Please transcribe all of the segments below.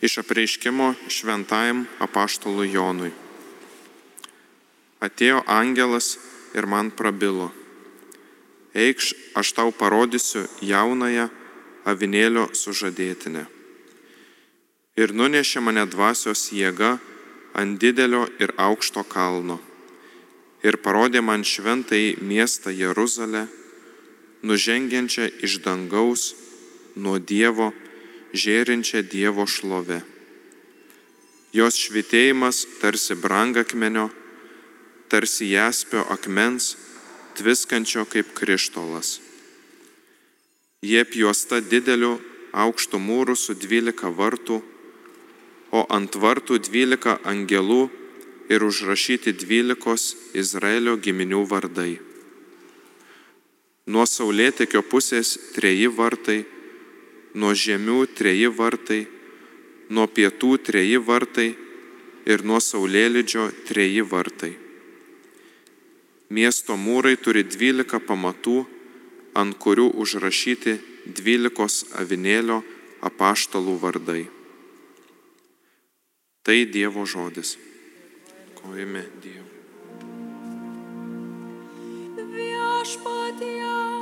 Iš apreiškimo šventajam apaštalui Jonui. Atėjo angelas ir man prabilo. Eikš, aš tau parodysiu jaunąją avinėlio sužadėtinę. Ir nunešė mane dvasios jėga ant didelio ir aukšto kalno. Ir parodė man šventai miestą Jeruzalę, nužengiančią iš dangaus nuo Dievo, žėrinčią Dievo šlove. Jos švitėjimas tarsi brangakmenio, tarsi jaspio akmens, tviskančio kaip krištolas. Jie pjuosta dideliu aukštu mūru su dvylika vartų, o ant vartų dvylika angelų ir užrašyti dvylikos Izraelio giminių vardai. Nuo saulėtekio pusės treji vartai, nuo žemių treji vartai, nuo pietų treji vartai ir nuo saulėlydžio treji vartai. Miesto mūrai turi dvylika pamatų, ant kurių užrašyti dvylikos avinėlio apaštalų vardai. Tai Dievo žodis. Kojame Dievui. Viešpatie,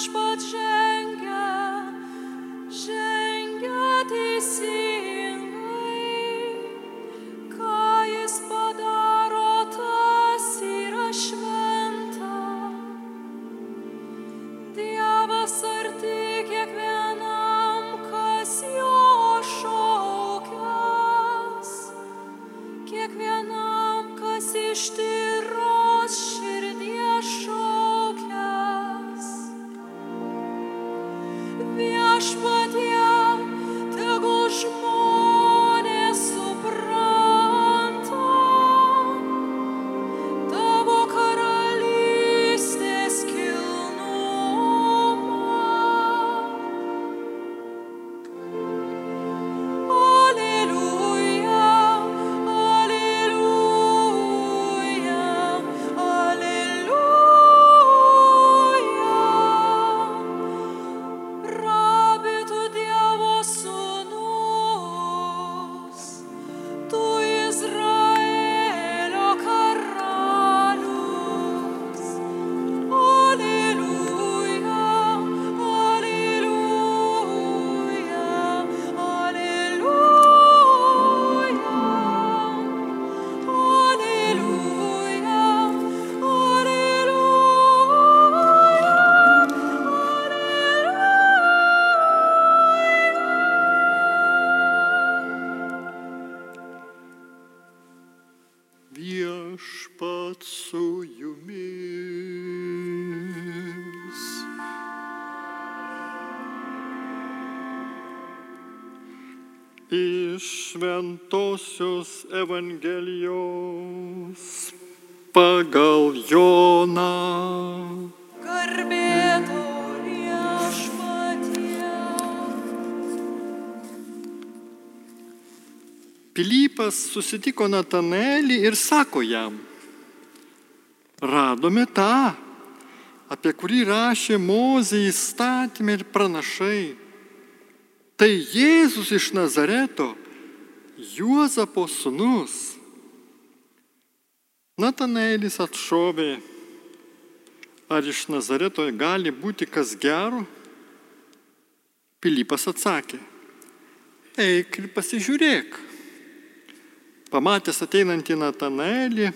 But podziemny. Šventojios Evangelijos pagal Joną. Garbė tau viešpatie. Pilypas susitiko Natanelį ir sako jam, radome tą, apie kurį rašė Mozė įstatymė ir pranašai. Tai Jėzus iš Nazareto, Juozapo sunus. Natanaelis atšovė, ar iš Nazareto gali būti kas gero? Pilypas atsakė, eik ir pasižiūrėk. Pamatęs ateinantį Natanaelį,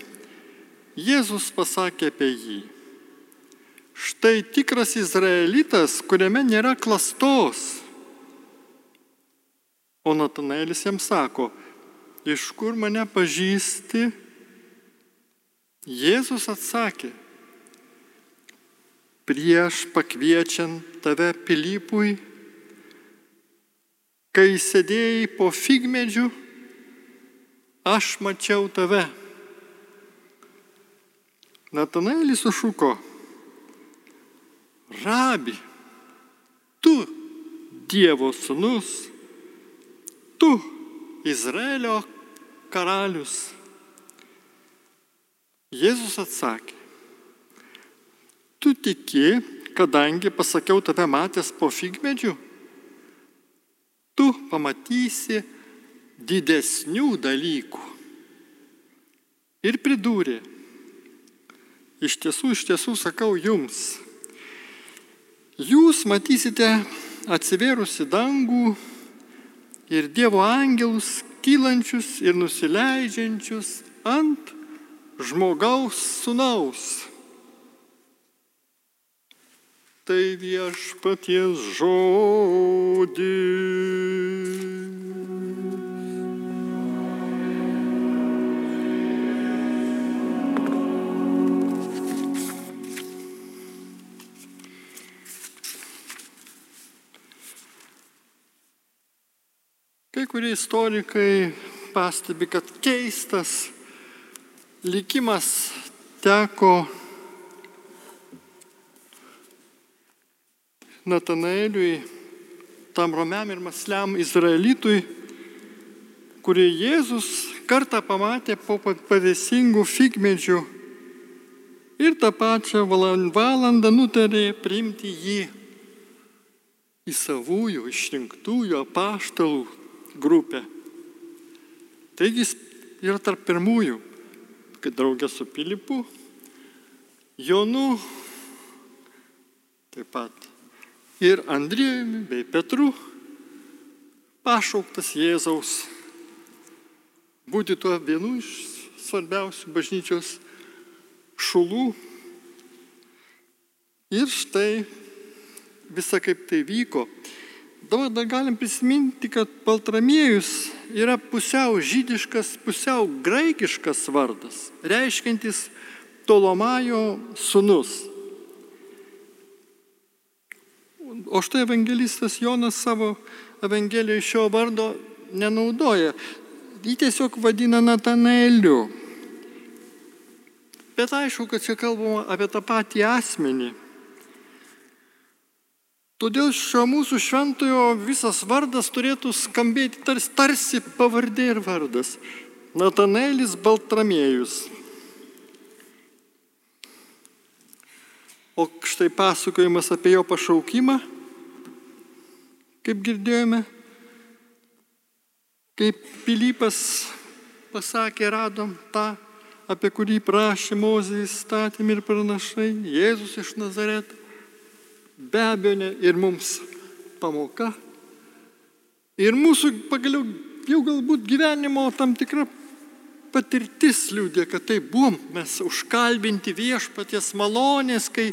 Jėzus pasakė apie jį. Štai tikras izraelitas, kuriame nėra klastos. O Natanaelis jam sako, iš kur mane pažįsti? Jėzus atsakė, prieš pakviečiant tave Pilypui, kai sėdėjai po figmedžiu, aš mačiau tave. Natanaelis sušuko, rabi, tu Dievo sūnus, tu Izraelio karalius. Jėzus atsakė, tu tiki, kadangi pasakiau tave matęs po figmedžių, tu pamatysi didesnių dalykų. Ir pridūrė, iš tiesų, iš tiesų sakau jums, jūs matysite atsivėrusi dangų ir Dievo angelus kylančius ir nusileidžiančius ant žmogaus sunaus. Tai viešpaties žodis. Kai kurie istorikai pastebi, kad keistas likimas teko Natanaeliui, tam romiam ir masliam izraelitui, kurį Jėzus kartą pamatė po pavėsingų figmedžių ir tą pačią valandą nutarė priimti jį į savųjų išrinktųjų apaštalų grupę. Taigi jis yra tarp pirmųjų, kai draugė su Pilypu, Jonu, taip pat ir Andrijumi bei Petru, pašauktas Jėzaus būti tuo vienu iš svarbiausių bažnyčios šulų. Ir štai visa kaip tai vyko. Dabar dar galim prisiminti, kad Baltramiejus yra pusiau žydiškas, pusiau graikiškas vardas, reiškintis Tolomajo sunus. O štai evangelistas Jonas savo evangelijoje šio vardo nenaudoja. Jį tiesiog vadina Natanaeliu. Bet aišku, kad čia kalbama apie tą patį asmenį. Todėl šio mūsų šventojo visas vardas turėtų skambėti tarsi, tarsi pavardė ir vardas. Natanaelis Baltramėjus. O štai pasakojimas apie jo pašaukimą, kaip girdėjome, kaip Pilypas pasakė, radom tą, apie kurį prašė Mozė įstatymį ir pranašai, Jėzus iš Nazareto. Be abejo, ne, ir mums pamoka. Ir mūsų pagaliau jau galbūt gyvenimo tam tikra patirtis liūdė, kad tai buvom mes užkalbinti viešpaties malonės, kai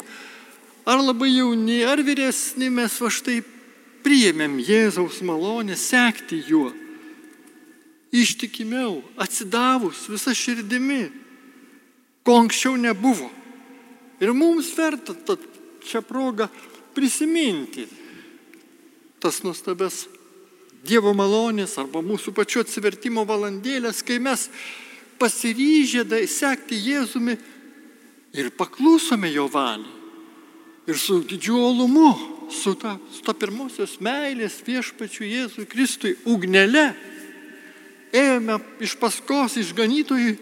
ar labai jauni, ar vyresni mes va štai priėmėm Jėzaus malonę, sekti juo. Ištikimiau, atsidavus visą širdimi, ko anksčiau nebuvo. Ir mums verta šią progą prisiminti tas nuostabes Dievo malonės arba mūsų pačių atsivertimo valandėlės, kai mes pasiryžę sekti Jėzumi ir paklusome jo valiai. Ir su didžiu olumu, su ta, su ta pirmosios meilės viešpačiu Jėzui Kristui ugnele, ėjome iš paskos išganytojui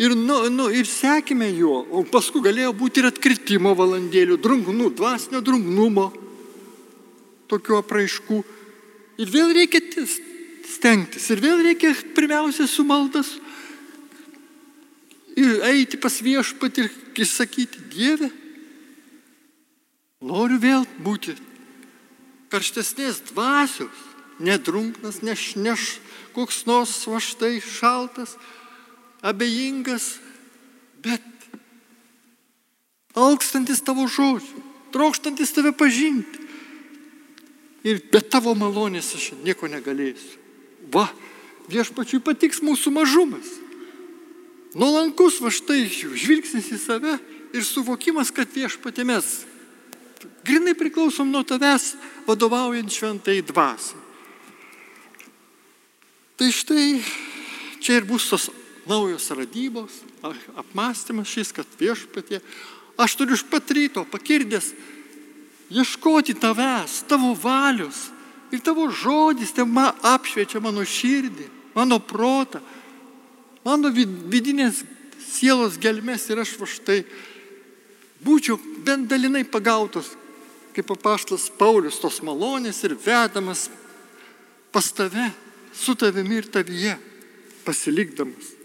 ir, nu, nu, ir sekime juo. O paskui galėjo būti ir atkritimo valandėlių, drungnų, dvasinio drungnumo, tokių apraiškų. Ir vėl reikia tis- stengtis, ir vėl reikia pirmiausia su maldas ir eiti pas viešpatį ir sakyti, Dieve, noriu vėl būti karštesnės dvasios, nedrunknas, neš, neš koks nors va štai šaltas, abejingas, bet alkstantis tavo žodžių, trokštantis tave pažinti. Ir be tavo malonės aš nieko negalėsiu. Va, viešpačiui patiks mūsų mažumas. Nuolankus va štai žvilgsnis į save ir suvokimas, kad viešpatė mes grinai priklausom nuo tavęs vadovaujant šventai dvasiai. Tai štai čia ir bus tos naujos radybos, apmąstymas šis, kad viešpatie, aš turiu iš pat ryto pakirdęs ieškoti tavęs, tavo valios ir tavo žodis te man apšviečia mano širdį, mano protą, mano vid- vidinės sielos gelmes ir aš va štai būčiau bent dalinai pagautos, kaip papaštas Paulius, tos malonės ir vedamas pas tave, su tavimi ir tavyje, pasilikdamas.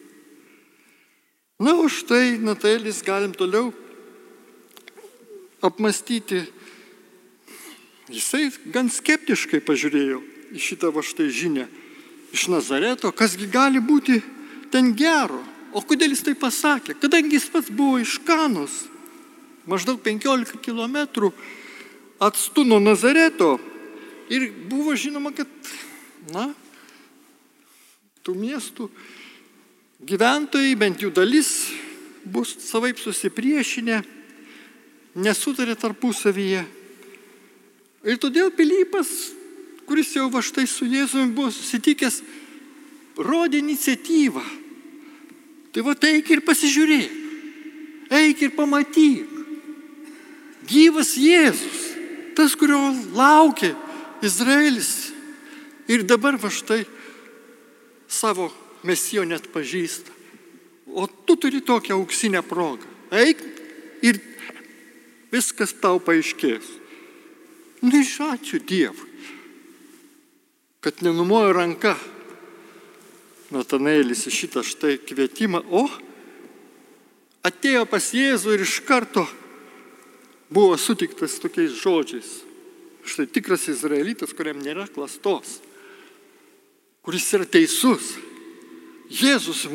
Na, o štai, Natėlis, galim toliau apmastyti. Jisai gan skeptiškai pažiūrėjo į šitą va štai žinę iš Nazareto, kasgi gali būti ten gero. O kodėl jis tai pasakė? Kadangi jis pats buvo iš Kanos, maždaug 15 km atstu nuo Nazareto ir buvo žinoma, kad, na, tų miestų gyventojai, bent jų dalis, bus savaip susipriešinę, nesutarė tarpusavyje. Ir todėl Pilypas, kuris jau va štai su Jėzumi buvo susitikęs, rodė iniciatyvą. Tai va eik ir pasižiūrėk, eik ir pamatyk. Gyvas Jėzus, tas, kurio laukia Izraelis. Ir dabar va štai savo mesijo net pažįsta. O tu turi tokią auksinę progą. Eik ir viskas tau paaiškės. Nu, iš ačiū Dievui, kad nenumojo ranka Natanėlis į šitą štai kvietimą, o atėjo pas Jėzų ir iš karto buvo sutiktas tokiais žodžiais. Štai tikras izraelitas, kuriam nėra klastos, kuris yra teisus. Jėzus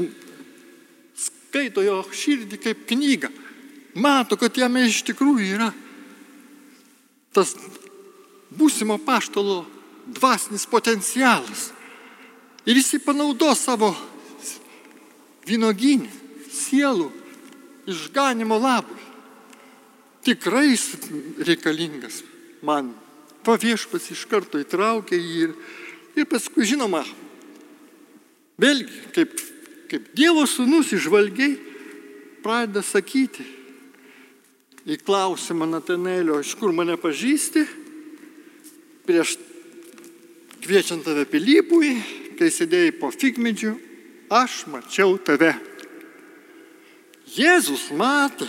skaito jo širdį kaip knygą. Mato, kad jame iš tikrųjų yra tas būsimo paštalo dvasinis potencialas. Ir jis panaudo savo vynoginį, sielų išganimo labui. Tikrai jis reikalingas man. Paviešpas iš karto įtraukė jį ir, ir paskui, žinoma, vėlgi, kaip, kaip Dievo sūnus išvalgiai pradeda sakyti į klausimą Natanelio, iš kur mane pažįsti, prieš kviečiant tave Pilypui, kai sėdėjai po figmedžiu, aš mačiau tave. Jėzus matė.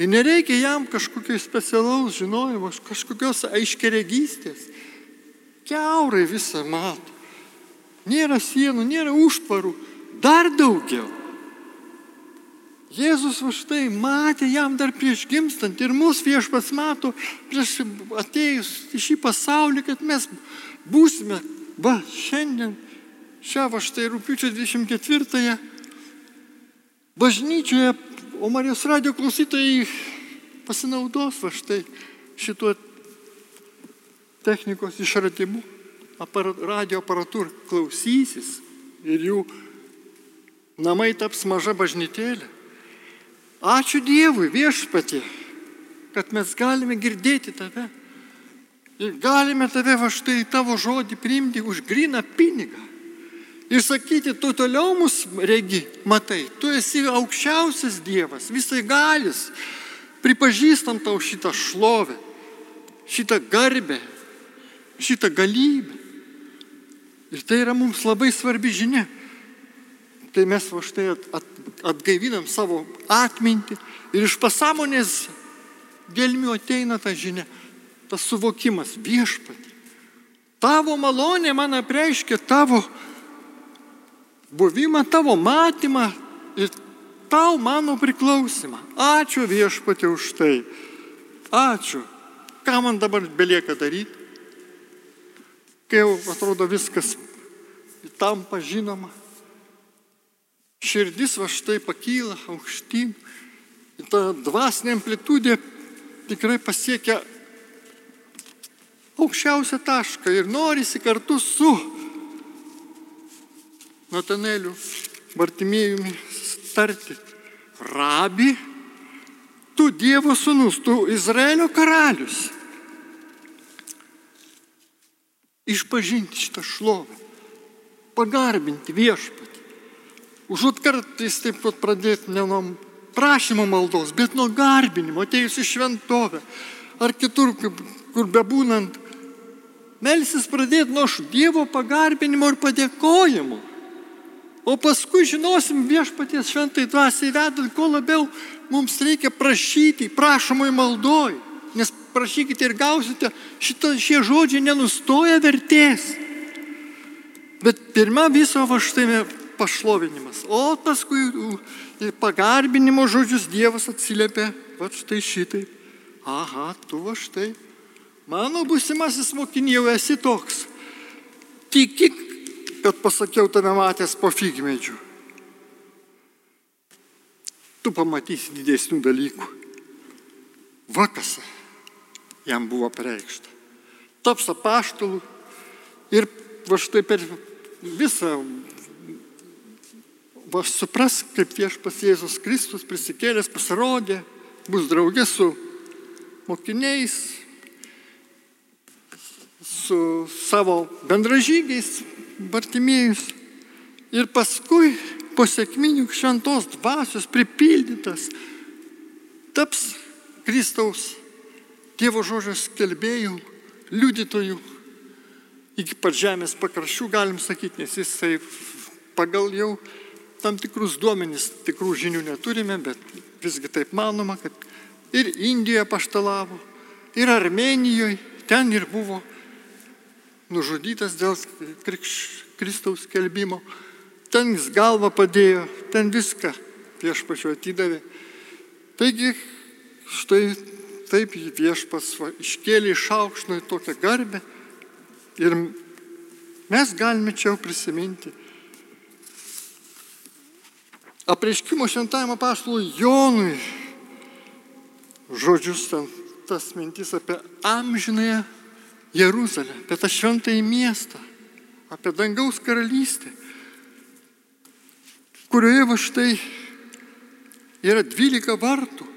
Ir nereikia jam kažkokio specialaus žinojimo, kažkokios aiškeregystės. Keurai visą mato. Nėra sienų, nėra užtvarų, dar daugiau. Jėzus va štai matė jam dar prieš gimstant ir mūsų viešpats mato prieš atėjus į šį pasaulį, kad mes būsime, va šiandien, šią va štai rūpiučio 24-ąją bažnyčioje, o Marijos radio klausytojai pasinaudos va štai šituo technikos išradimu, apara, radio aparatūrą klausysis ir jų namai taps maža bažnytėlė. Ačiū Dievui viešpatė, kad mes galime girdėti tave Ir galime tave va štai tavo žodį priimti už griną pinigą. Ir sakyti, tu toliau mus regi, matai, tu esi aukščiausias Dievas, visai galis. Pripažįstam tau šitą šlovę, šitą garbę, šitą galybę. Ir tai yra mums labai svarbi žinia. Tai mes va štai at, at, atgaivinam savo atmintį ir iš pasąmonės gelmių ateina ta žinia, tas suvokimas viešpatį. Tavo malonė man apreiškia tavo buvimą, tavo matymą ir tau mano priklausimą. Ačiū viešpatė už tai. Ačiū. Ką man dabar belieka daryti? Kai jau atrodo viskas tampa žinoma. Širdis va štai pakyla aukštyn. Ta dvasinė amplitudė tikrai pasiekia aukščiausią tašką ir norisi kartu su Nataneliu Bartimėjumi tarti. Rabi, tu Dievo sūnus, tu Izraelio karalius. Išpažinti šitą šlovę, pagarbinti viešpatį. Užuot kartais taip pat pradėti ne nuo prašymo maldos, bet nuo garbinimo, atėjus į šventovę ar kitur, kur bebūnant, melsis pradėti nuo Dievo pagarbinimo ir padėkojimo. O paskui žinosim viešpaties šventai dvasiai vedant, kuo labiau mums reikia prašyti, prašomai maldoj. Prašykite ir gausite, šito, šie žodžiai nenustoja vertės. Bet pirmia viso va štai pašlovinimas. O paskui pagarbinimo žodžius Dievas atsiliepia, va štai šitai. Aha, tu va štai. Mano būsimasis mokinė jau esi toks. Tikik, kad pasakiau tave matęs po figmedžių. Tu pamatysi didesnių dalykų. Vakas jam buvo pareikšta. Taps apaštalų ir va štai per visą, va supras, kaip viešpas Jėzus Kristus prisikėlęs pasirodė, bus draugė su mokiniais, su savo bendražygiais, Bartimėjus. Ir paskui po sėkminių šventos dvasios pripildytas taps Kristaus Dievo žodžio skelbėjų, liudytojų iki pat žemės pakraščių, galim sakyti, nes jisai pagal jau tam tikrus duomenys, tikrų žinių neturime, bet visgi taip manoma, kad ir Indijoje paštalavo, ir Armenijoje, ten ir buvo nužudytas dėl Kristaus kelbimo. Ten jis galvą padėjo, ten viską viešpačiu atidavė. Taigi, štai taip viešpas va, iškėlė iš aukšto į tokią garbę ir mes galime čia jau prisiminti. Apreiškimo šventajame paštului Jonui žodžius ten tas mintis apie amžinąją Jeruzalę, apie tą šventąjį miestą, apie dangaus karalystę, kurioje va štai yra 12 vartų.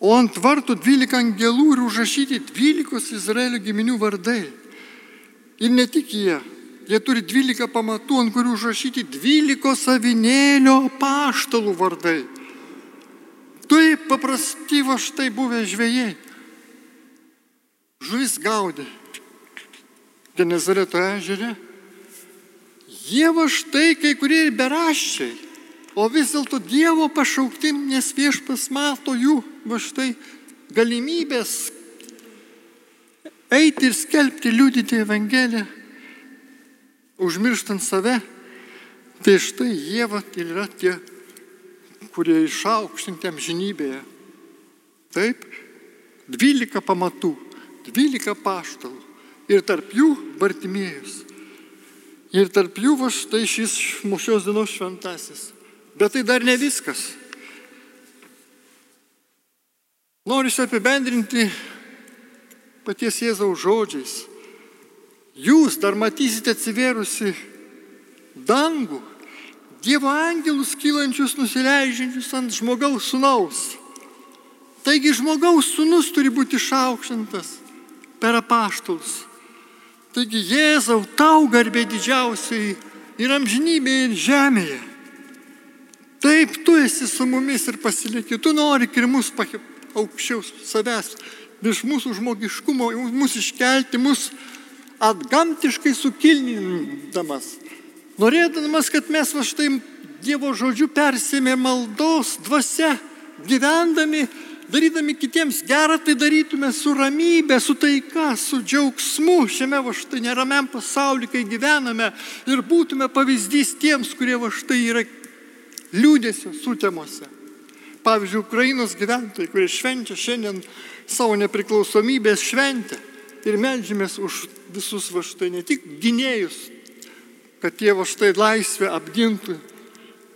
O ant vartų 12 angelų ir užrašyti 12 Izraelio giminių vardai. Ir ne tik jie, jie turi 12 pamatų, ant kurių užrašyti 12 savinėlio paštalų vardai. Tai paprasti va štai buvę žvėjai. Žuvis gaudė Genezareto ežere. Jie va štai kai kurie ir beraščiai, o vis dėlto Dievo pašaukti, nes viešpas mato jų va štai galimybės eiti ir skelbti, liūdyti Evangeliją, užmirštant save. Tai štai jie va yra tie, kurie išaukštinti amžinybėje. Taip, 12 pamatų, 12 paštalų ir tarp jų Bartimėjus. Ir tarp jų va štai šis mūšios dienos šventasis. Bet tai dar ne viskas. Noriu apibendrinti paties Jėzaus žodžiais. Jūs dar matysite atsivėrusi dangų, Dievo angelus kylančius, nusileidžiančius ant žmogaus sunaus. Taigi žmogaus sunus turi būti išaukštintas per apaštalus. Taigi Jėzau, tau garbė didžiausiai ir amžinybė ir žemėje. Taip, tu esi su mumis ir pasilieki, tu nori ir mus aukščiau savęs, virš mūsų žmogiškumo, mus iškelti, mus atgamtiškai sukilnindamas. Norėdamas, kad mes va štai Dievo žodžiu persėmė maldos dvasia, gyvendami darydami kitiems gerą, tai darytume su ramybė, su taika, su džiaugsmu šiame va štai neramiam pasaulyje, kai gyvename ir būtume pavyzdys tiems, kurie va štai yra liūdėsio sutemose. Pavyzdžiui, Ukrainos gyventojai, kurie švenčia šiandien savo nepriklausomybės šventę ir melžymės už visus va štai ne tik gynėjus, kad jie va štai laisvę apgintų,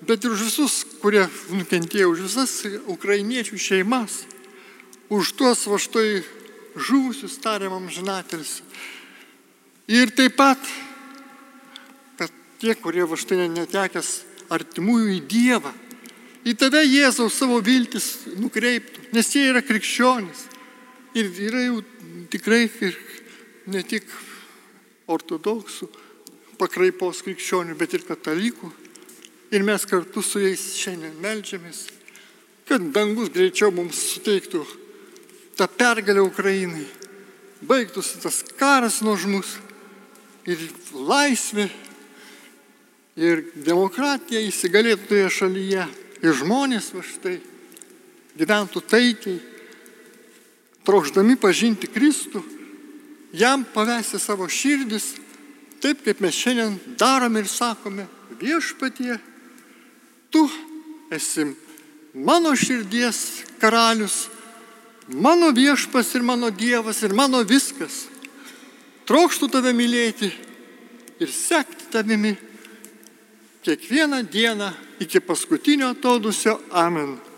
bet ir už visus, kurie nukentėjo, už visas ukrainiečių šeimas, už tuos va štai žuvusius tariamam žinatelis. Ir taip pat, kad tie, kurie va štai netekęs artimųjų į Dievą, į tave Jėzaus savo viltis nukreiptų, nes jie yra krikščionys. Ir yra jau tikrai ir ne tik ortodoksų pakraipos krikščionių, bet ir katalikų Ir mes kartu su jais šiandien melžiamės, kad dangus greičiau mums suteiktų tą pergalę Ukrainai. Baigtųsi tas karas nuožmus ir laisvė ir demokratija įsigalėtų toje šalyje. Ir žmonės va štai gyventų taikiai, trokšdami pažinti Kristų, jam pavesti savo širdis, taip kaip mes šiandien darome ir sakome viešpatie tu esi mano širdies karalius, mano viešpas ir mano Dievas ir mano viskas. Trokštų tave mylėti ir sekti tavimi kiekvieną dieną iki paskutinio atodusio amen.